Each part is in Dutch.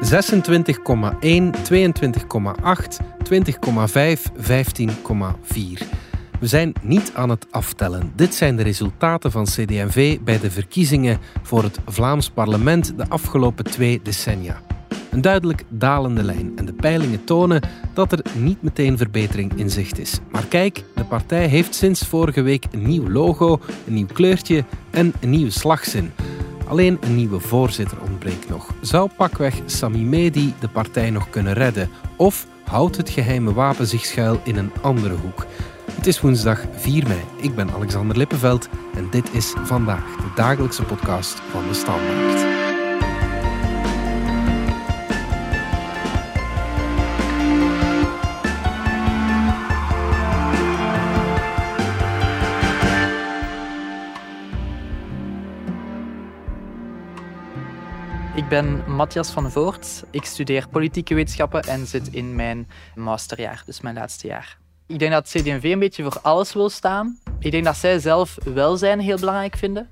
22,8, 20,5, 15,4. We zijn niet aan het aftellen. Dit zijn de resultaten van CD&V bij de verkiezingen voor het Vlaams parlement de afgelopen twee decennia. Een duidelijk dalende lijn en de peilingen tonen dat er niet meteen verbetering in zicht is. Maar kijk, de partij heeft sinds vorige week een nieuw logo, een nieuw kleurtje en een nieuwe slagzin. Alleen een nieuwe voorzitter ontbreekt nog. Zou pakweg Sami Medi de partij nog kunnen redden? Of houdt het geheime wapen zich schuil in een andere hoek? Het is woensdag 4 mei. Ik ben Alexander Lippenveld en dit is vandaag de dagelijkse podcast van de Standaard. Ben Matthias van Voort. Ik studeer politieke wetenschappen en zit in mijn masterjaar, dus mijn laatste jaar. Ik denk dat CD&V een beetje voor alles wil staan. Ik denk dat zij zelf welzijn heel belangrijk vinden.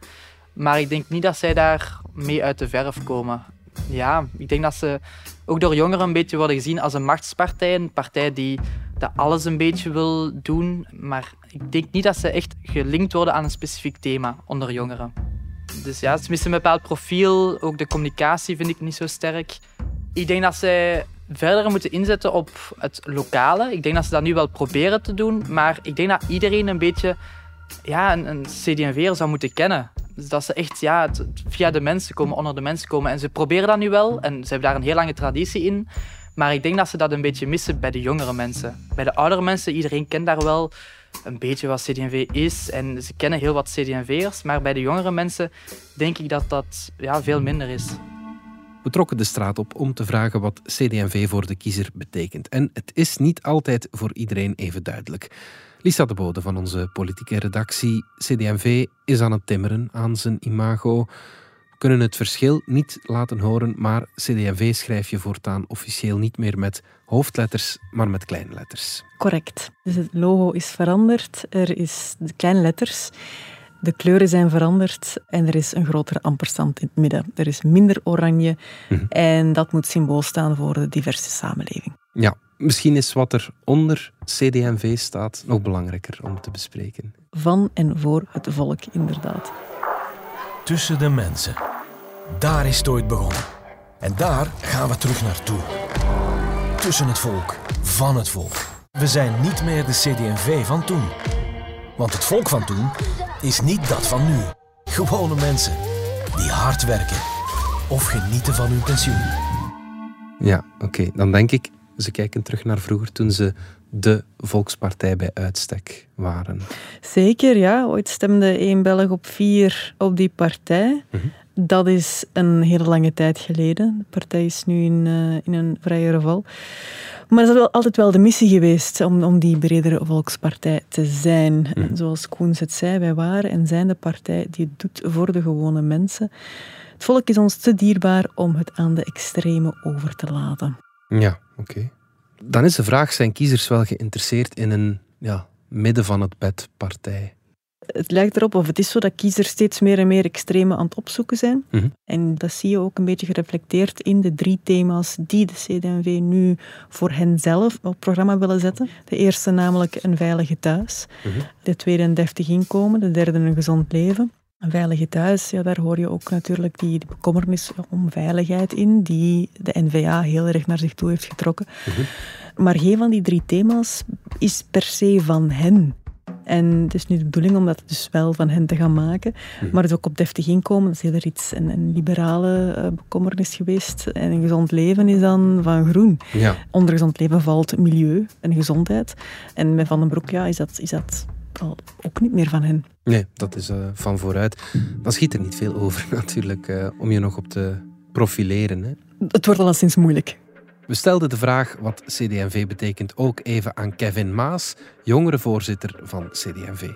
Maar ik denk niet dat zij daar mee uit de verf komen. Ja, ik denk dat ze ook door jongeren een beetje worden gezien als een machtspartij. Een partij die dat alles een beetje wil doen. Maar ik denk niet dat ze echt gelinkt worden aan een specifiek thema onder jongeren. Dus ja, het is een bepaald profiel. Ook de communicatie vind ik niet zo sterk. Ik denk dat zij verder moeten inzetten op het lokale. Ik denk dat ze dat nu wel proberen te doen. Maar ik denk dat iedereen een beetje ja, een, een zou moeten kennen. Dus dat ze echt ja, via de mensen komen, onder de mensen komen. En ze proberen dat nu wel. En ze hebben daar een heel lange traditie in. Maar ik denk dat ze dat een beetje missen bij de jongere mensen. Bij de oudere mensen, iedereen kent daar wel een beetje wat CD&V is. En ze kennen heel wat CD&V'ers. Maar bij de jongere mensen denk ik dat dat ja, veel minder is. We trokken de straat op om te vragen wat CD&V voor de kiezer betekent. En het is niet altijd voor iedereen even duidelijk. Lisa de Bode van onze politieke redactie. CD&V is aan het timmeren aan zijn imago. Kunnen het verschil niet laten horen, maar CD&V schrijf je voortaan officieel niet meer met hoofdletters, maar met kleine letters. Correct. Dus het logo is veranderd. Er is de kleine letters. De kleuren zijn veranderd en er is een grotere ampersand in het midden. Er is minder oranje mhm. en dat moet symbool staan voor de diverse samenleving. Ja, misschien is wat er onder CD&V staat nog belangrijker om te bespreken. Van en voor het volk, inderdaad. Tussen de mensen. Daar is het ooit begonnen. En daar gaan we terug naartoe. Tussen het volk, van het volk. We zijn niet meer de CD&V van toen. Want het volk van toen is niet dat van nu. Gewone mensen die hard werken of genieten van hun pensioen. Ja, oké. Dan denk ik, ze kijken terug naar vroeger toen ze de volkspartij bij uitstek waren. Zeker, ja. Ooit stemde één Belg op vier op die partij. Mhm. Dat is een hele lange tijd geleden. De partij is nu in, uh, in een vrije val. Maar dat is wel altijd wel de missie geweest om, om die bredere volkspartij te zijn. En mhm. zoals Koens het zei, wij waren en zijn de partij die het doet voor de gewone mensen. Het volk is ons te dierbaar om het aan de extreme over te laten. Ja, oké. Dan is de vraag, zijn kiezers wel geïnteresseerd in een ja, midden van het bed partij? het lijkt erop, of het is zo, dat kiezers steeds meer en meer extreme aan het opzoeken zijn. Mhm. En dat zie je ook een beetje gereflecteerd in de drie thema's die de CD&V nu voor henzelf op programma willen zetten. De eerste namelijk een veilige thuis. Mhm. De tweede een deftig inkomen. De derde een gezond leven. Een veilige thuis, ja, daar hoor je ook natuurlijk die, bekommernis om veiligheid in, die de NVA heel erg naar zich toe heeft getrokken. Mhm. Maar geen van die drie thema's is per se van hen. En het is nu de bedoeling om dat dus wel van hen te gaan maken. Mhm. Maar het ook op deftig inkomen, dat is heel iets een, een liberale uh, bekommernis geweest. En een gezond leven is dan van groen. Ja. Onder gezond leven valt milieu en gezondheid. En met Van den Broek ja, is dat, is dat al ook niet meer van hen. Nee, dat is uh, van vooruit. Dan schiet er niet veel over natuurlijk, uh, om je nog op te profileren. Hè? Het wordt alleszins moeilijk. We stelden de vraag wat CD&V betekent ook even aan Kevin Maas, jongerenvoorzitter van CD&V.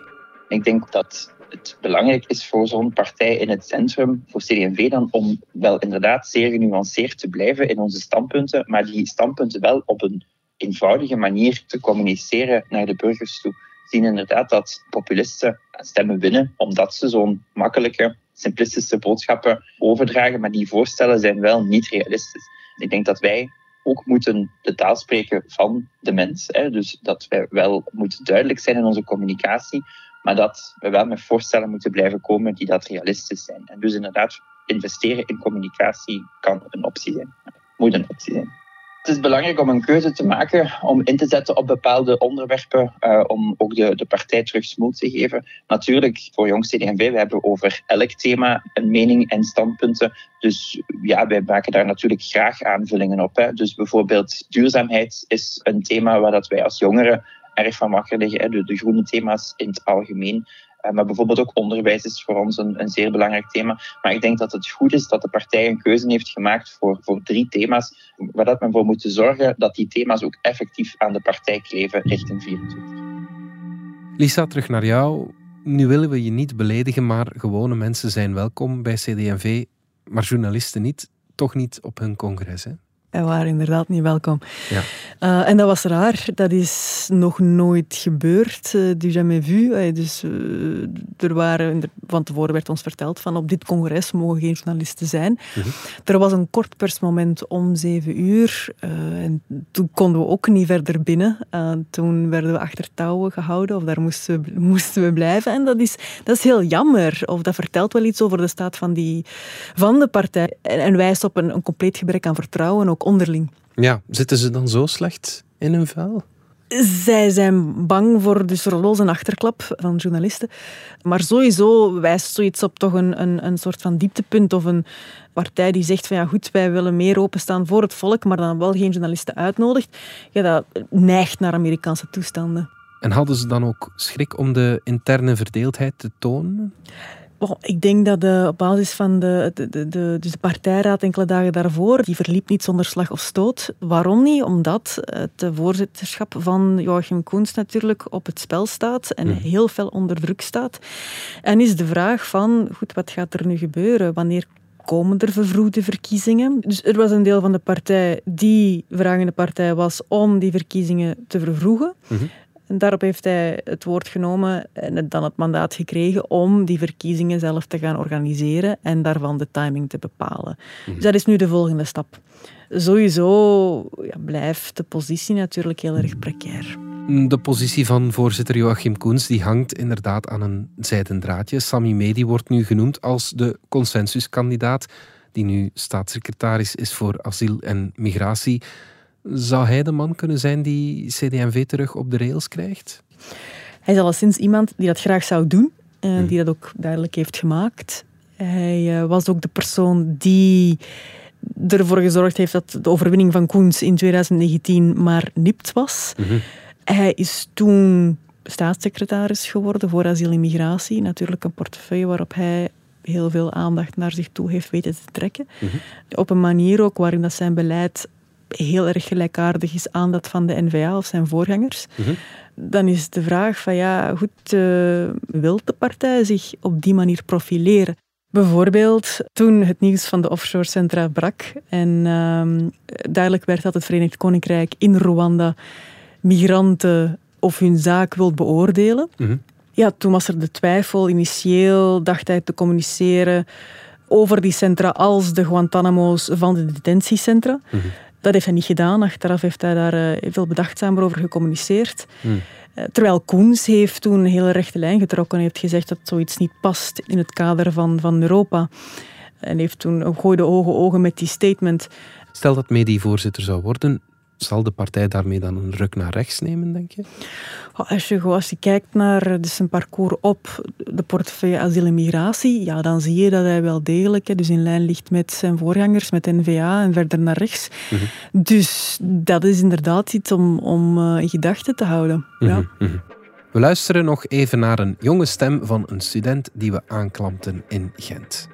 Ik denk dat het belangrijk is voor zo'n partij in het centrum, voor CD&V dan, om wel inderdaad zeer genuanceerd te blijven in onze standpunten, maar die standpunten wel op een eenvoudige manier te communiceren naar de burgers toe. Zien inderdaad dat populisten stemmen winnen omdat ze zo'n makkelijke, simplistische boodschappen overdragen, maar die voorstellen zijn wel niet realistisch. Ik denk dat wij ook moeten de taal spreken van de mens. Hè. Dus dat wij wel moeten duidelijk zijn in onze communicatie, maar dat we wel met voorstellen moeten blijven komen die dat realistisch zijn. En dus inderdaad, investeren in communicatie kan een optie zijn. Moet een optie zijn. Het is belangrijk om een keuze te maken, om in te zetten op bepaalde onderwerpen, uh, om ook de, de partij terug smoot te geven. Natuurlijk, voor Jong CD&V, we hebben over elk thema een mening en standpunten. Dus ja, wij maken daar natuurlijk graag aanvullingen op. Hè. Dus bijvoorbeeld duurzaamheid is een thema waar dat wij als jongeren erg van wakker liggen. De groene thema's in het algemeen. Eh, maar bijvoorbeeld ook onderwijs is voor ons een, een, zeer belangrijk thema. Maar ik denk dat het goed is dat de partij een keuze heeft gemaakt voor, voor drie thema's, waar dat men voor moet zorgen dat die thema's ook effectief aan de partij kleven richting 24. Lisa, terug naar jou. Nu willen we je niet beledigen, maar gewone mensen zijn welkom bij CD&V, maar journalisten niet. Toch niet op hun congres, hè? En waren inderdaad niet welkom. Ja. Uh, en dat was raar. Dat is nog nooit gebeurd. Uh, du jamais vu. dus uh, er waren, van tevoren werd ons verteld van op dit congres mogen geen journalisten zijn. -huh. Er was een kort persmoment om zeven uur. en toen konden we ook niet verder binnen. toen werden we achter touwen gehouden. Of daar moesten we, moesten we blijven. En dat is, dat is heel jammer. Of dat vertelt wel iets over de staat van, die, van de partij. En, en wijst op een, een compleet gebrek aan vertrouwen. Ook onderling. Ja, zitten ze dan zo slecht in hun vuil? Zij zijn bang voor dus rolos en achterklap van journalisten. Maar sowieso wijst zoiets op toch een, een, een soort van dieptepunt of een partij die zegt van ja goed, wij willen meer openstaan voor het volk, maar dan wel geen journalisten uitnodigt. Ja, dat neigt naar Amerikaanse toestanden. En hadden ze dan ook schrik om de interne verdeeldheid te tonen? Ik denk dat de, op basis van de, de, de, dus de partijraad enkele dagen daarvoor, die verliep niet zonder slag of stoot. Waarom niet? Omdat het voorzitterschap van Joachim Koens natuurlijk op het spel staat en mm. heel veel onder druk staat. En is de vraag van, goed, wat gaat er nu gebeuren? Wanneer komen er vervroegde verkiezingen. Dus er was een deel van de partij die vragende partij was om die verkiezingen te vervroegen. Mm -hmm. En daarop heeft hij het woord genomen en dan het mandaat gekregen om die verkiezingen zelf te gaan organiseren en daarvan de timing te bepalen. Dus dat is nu de volgende stap. Sowieso ja, blijft de positie natuurlijk heel erg precair. De positie van voorzitter Joachim Koens die hangt inderdaad aan een zijden draadje. Sami Medi wordt nu genoemd als de consensuskandidaat, die nu staatssecretaris is voor asiel en migratie. Zou hij de man kunnen zijn die CD&V terug op de rails krijgt? Hij is alleszins iemand die dat graag zou doen en hmm. die dat ook duidelijk heeft gemaakt. Hij uh, was ook de persoon die ervoor gezorgd heeft dat de overwinning van Koens in 2019 maar nipt was. Mm -hmm. Hij is toen staatssecretaris geworden voor asiel en migratie. Natuurlijk een portefeuille waarop hij heel veel aandacht naar zich toe heeft weten te trekken. Mm -hmm. Op een manier ook waarin dat zijn beleid heel erg gelijkaardig is aan dat van de NVA of zijn voorgangers. Mm -hmm. Dan is de vraag van ja, goed, uh, wil de partij zich op die manier profileren? Bijvoorbeeld toen het nieuws van de offshore centra brak en uh, duidelijk werd dat het Verenigd Koninkrijk in Rwanda migranten of hun zaak wil beoordelen. Mm -hmm. Ja, toen was er de twijfel. Initieel dacht hij te communiceren over die centra als de Guantanamo's van de detentiecentra. Mm -hmm. Dat heeft hij niet gedaan. Achteraf heeft hij daar uh, veel bedachtzamer over gecommuniceerd. Hmm. Uh, terwijl Koens heeft toen een hele rechte lijn getrokken en heeft gezegd dat zoiets niet past in het kader van, van Europa. En heeft toen gooide ogen ogen met die statement. Stel dat Medi voorzitter zou worden, zal de partij daarmee dan een ruk naar rechts nemen, denk je? Als je, als je kijkt naar dus zijn parcours op de portefeuille asiel en migratie, ja, dan zie je dat hij wel degelijk dus in lijn ligt met zijn voorgangers, met NVA en verder naar rechts. Mm -hmm. Dus dat is inderdaad iets om, om uh, in gedachten te houden. Mm ja. mm -hmm. We luisteren nog even naar een jonge stem van een student die we aanklampten in Gent.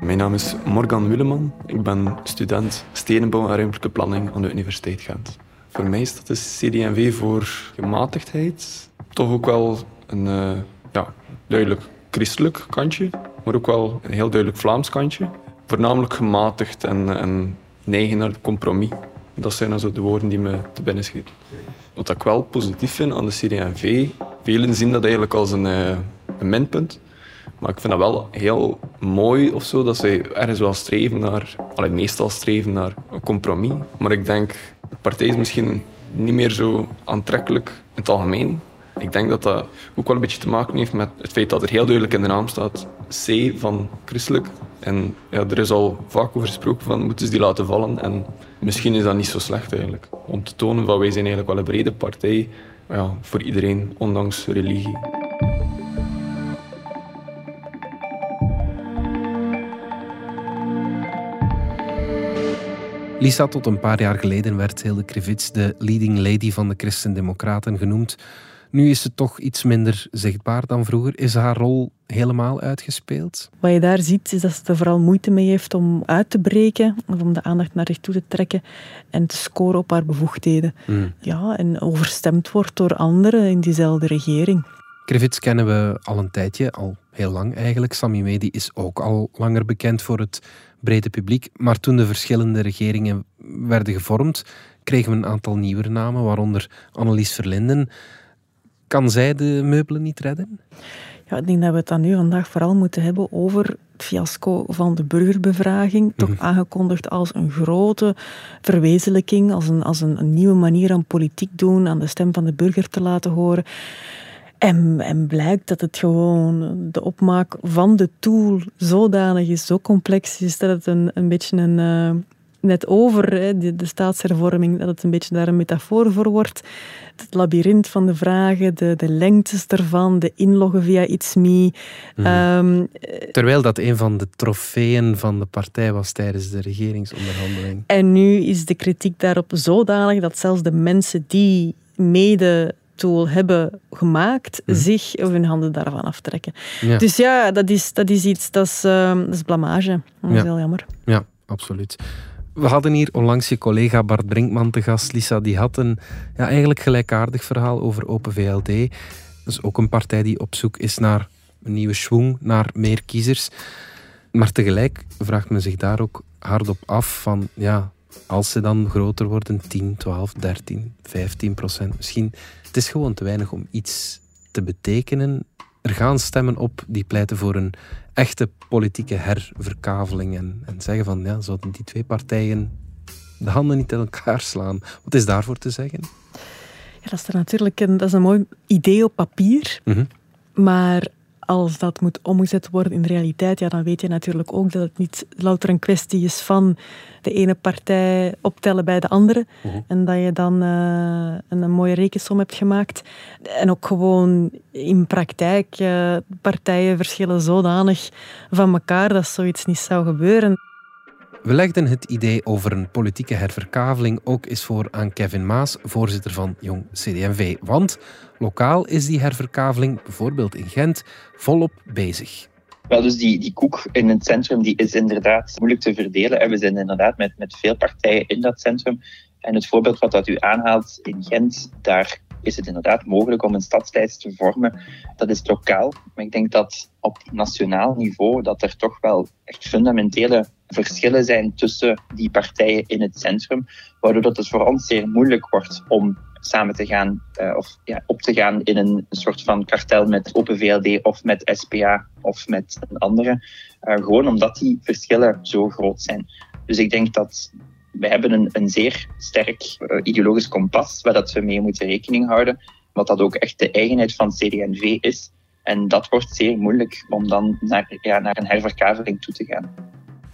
Mijn naam is Morgan Willeman. Ik ben student stedenbouw en ruimtelijke planning aan de Universiteit Gent. Voor mij staat de CD&V voor gematigdheid. Toch ook wel een uh, ja, duidelijk christelijk kantje, maar ook wel een heel duidelijk Vlaams kantje. Voornamelijk gematigd en, en neigen naar compromis. Dat zijn also de woorden die me te binnen schieten. Wat ik wel positief vind aan de CD&V, velen zien dat eigenlijk als een, uh, een minpunt. Maar ik vind dat wel heel mooi of zo, dat zij ergens wel streven naar, meestal streven naar een compromis. Maar ik denk, de partij is misschien niet meer zo aantrekkelijk in het algemeen. Ik denk dat dat ook wel een beetje te maken heeft met het feit dat er heel duidelijk in de naam staat C van christelijk. En ja, er is al vaak over gesproken van moeten ze die laten vallen. En misschien is dat niet zo slecht eigenlijk. Om te tonen van wij zijn eigenlijk wel een brede partij ja, voor iedereen, ondanks religie. Lisa, tot een paar jaar geleden werd Hilde Krivits de leading lady van de Christen-Democraten genoemd. Nu is ze toch iets minder zichtbaar dan vroeger. Is haar rol helemaal uitgespeeld? Wat je daar ziet, is dat ze er vooral moeite mee heeft om uit te breken, of om de aandacht naar zich toe te trekken en te scoren op haar bevoegdheden. Hmm. Ja, en overstemd wordt door anderen in diezelfde regering. Krivits kennen we al een tijdje, al heel lang eigenlijk. Sami Medi is ook al langer bekend voor het brede publiek. Maar toen de verschillende regeringen werden gevormd, kregen we een aantal nieuwe namen, waaronder Annelies Verlinden. Kan zij de meubelen niet redden? Ja, ik denk dat we het dan nu vandaag vooral moeten hebben over het fiasco van de burgerbevraging. Toch mhm. aangekondigd als een grote verwezenlijking, als, een, als een, een nieuwe manier aan politiek doen, aan de stem van de burger te laten horen. En, en blijkt dat het gewoon de opmaak van de tool zodanig is, zo complex is, dat het een, een beetje een. Uh, net over hè, de, de, staatshervorming, dat het een beetje daar een metafoor voor wordt. Het labyrint van de vragen, de, de lengtes ervan, de inloggen via It's Me. Mhm. Ehm, Terwijl dat een van de trofeeën van de partij was tijdens de regeringsonderhandeling. En nu is de kritiek daarop zodanig dat zelfs de mensen die mede tool hebben gemaakt, mhm. zich of hun handen daarvan aftrekken. Dus ja, dat is, dat is iets, dat is, uh, dat is blamage. Dat is heel jammer. Ja, absoluut. We hadden hier onlangs je collega Bart Brinkman te gast. Lisa, die had een ja, eigenlijk gelijkaardig verhaal over Open VLD. Dat is ook een partij die op zoek is naar een nieuwe schwung, naar meer kiezers. Maar tegelijk vraagt men zich daar ook hardop af van, ja, als ze dan groter worden, 10, 12, 13, 15 procent misschien, het is gewoon te weinig om iets te betekenen. Er gaan stemmen op die pleiten voor een echte politieke herverkaveling en, en zeggen van, ja, zouden die twee partijen de handen niet in elkaar slaan? Wat is daarvoor te zeggen? Ja, dat is er natuurlijk een, dat is een mooi idee op papier. Mhm. Maar als dat moet omgezet worden in realiteit, ja, dan weet je natuurlijk ook dat het niet louter een kwestie is van de ene partij optellen bij de andere. Mhm. En dat je dan uh, een, mooie rekensom hebt gemaakt. En ook gewoon in praktijk, uh, partijen verschillen zodanig van elkaar dat zoiets niet zou gebeuren. We legden het idee over een politieke herverkaveling ook eens voor aan Kevin Maas, voorzitter van Jong CDMV. Want lokaal is die herverkaveling, bijvoorbeeld in Gent, volop bezig. Wel, dus die, die koek in het centrum die is inderdaad moeilijk te verdelen. En we zijn inderdaad met, met veel partijen in dat centrum. En het voorbeeld wat dat u aanhaalt in Gent, daar is het inderdaad mogelijk om een stadslijst te vormen. Dat is lokaal. Maar ik denk dat op nationaal niveau dat er toch wel echt fundamentele verschillen zijn tussen die partijen in het centrum, waardoor dat het voor ons zeer moeilijk wordt om samen te gaan uh, of ja, op te gaan in een, soort van kartel met Open VLD of met SPA of met een andere. Uh, gewoon omdat die verschillen zo groot zijn. Dus ik denk dat wij hebben een, een zeer sterk uh, ideologisch kompas waar dat we mee moeten rekening houden. Wat dat ook echt de eigenheid van CD&V is. En dat wordt zeer moeilijk om dan naar, ja, naar een herverkaveling toe te gaan.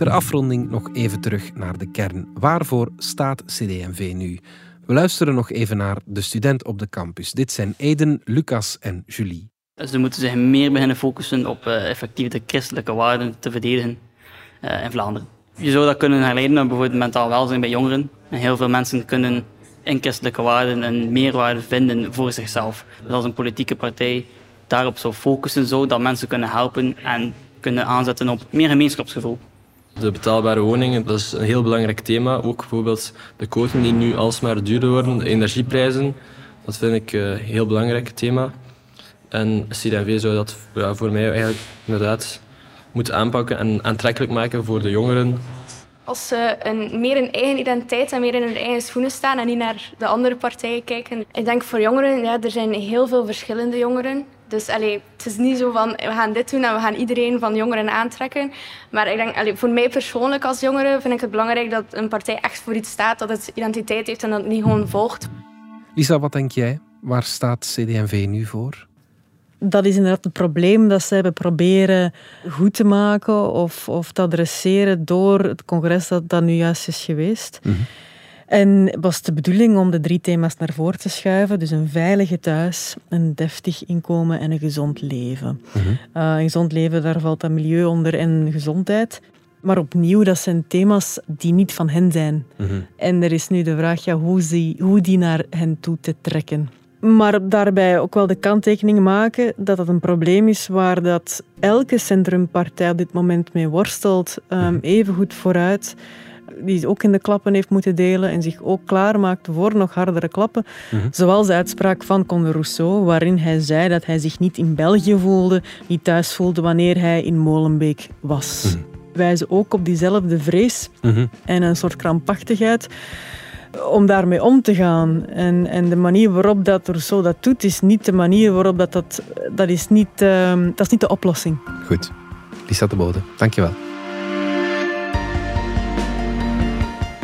Ter afronding nog even terug naar de kern. Waarvoor staat CD&V nu? We luisteren nog even naar de student op de campus. Dit zijn Eden, Lucas en Julie. Ze moeten zich meer beginnen focussen op uh, effectief de christelijke waarden te verdedigen uh, in Vlaanderen. Je zou dat kunnen herleiden naar bijvoorbeeld mentaal welzijn bij jongeren. En heel veel mensen kunnen in christelijke waarden een meerwaarde vinden voor zichzelf. Dus als een politieke partij daarop zou focussen, zou dat mensen kunnen helpen en kunnen aanzetten op meer gemeenschapsgevoel. De betaalbare woningen, dat is een heel belangrijk thema. Ook bijvoorbeeld de koten die nu alsmaar duurder worden, de energieprijzen. Dat vind ik een heel belangrijk thema. En CDV zou dat ja, voor mij eigenlijk inderdaad moeten aanpakken en aantrekkelijk maken voor de jongeren. Als ze een, meer in eigen identiteit en meer in hun eigen schoenen staan en niet naar de andere partijen kijken. Ik denk voor jongeren, ja, er zijn heel veel verschillende jongeren Dus allee, het is niet zo van we gaan dit doen en we gaan iedereen van jongeren aantrekken. Maar ik denk, allee, voor mij persoonlijk als jongere vind ik het belangrijk dat een partij echt voor iets staat, dat het identiteit heeft en dat het niet gewoon volgt. Lisa, wat denk jij? Waar staat CD&V nu voor? Dat is inderdaad het probleem dat ze hebben proberen goed te maken of, of te adresseren door het congres dat, dat nu juist is geweest. Mm En was de bedoeling om de drie thema's naar voren te schuiven. Dus een veilige thuis, een deftig inkomen en een gezond leven. Mhm. Eh, een gezond leven, daar valt dat milieu onder en gezondheid. Maar opnieuw, dat zijn thema's die niet van hen zijn. Mhm. En er is nu de vraag ja, hoe, die, hoe die naar hen toe te trekken. Maar daarbij ook wel de kanttekening maken dat dat een probleem is waar dat elke centrumpartij op dit moment mee worstelt. Um, even goed vooruit. Die ook in de klappen heeft moeten delen en zich ook klaarmaakt voor nog hardere klappen. Mhm. Zoals de uitspraak van Conde Rousseau, waarin hij zei dat hij zich niet in België voelde, niet thuis voelde wanneer hij in Molenbeek was. Mm Wijzen ook op diezelfde vrees mhm. en een soort krampachtigheid om daarmee om te gaan. En, en de manier waarop dat Rousseau dat doet, is niet de manier waarop dat... Dat, dat, is, niet, uh, dat is niet de oplossing. Goed. Lisa de Bode, dankjewel.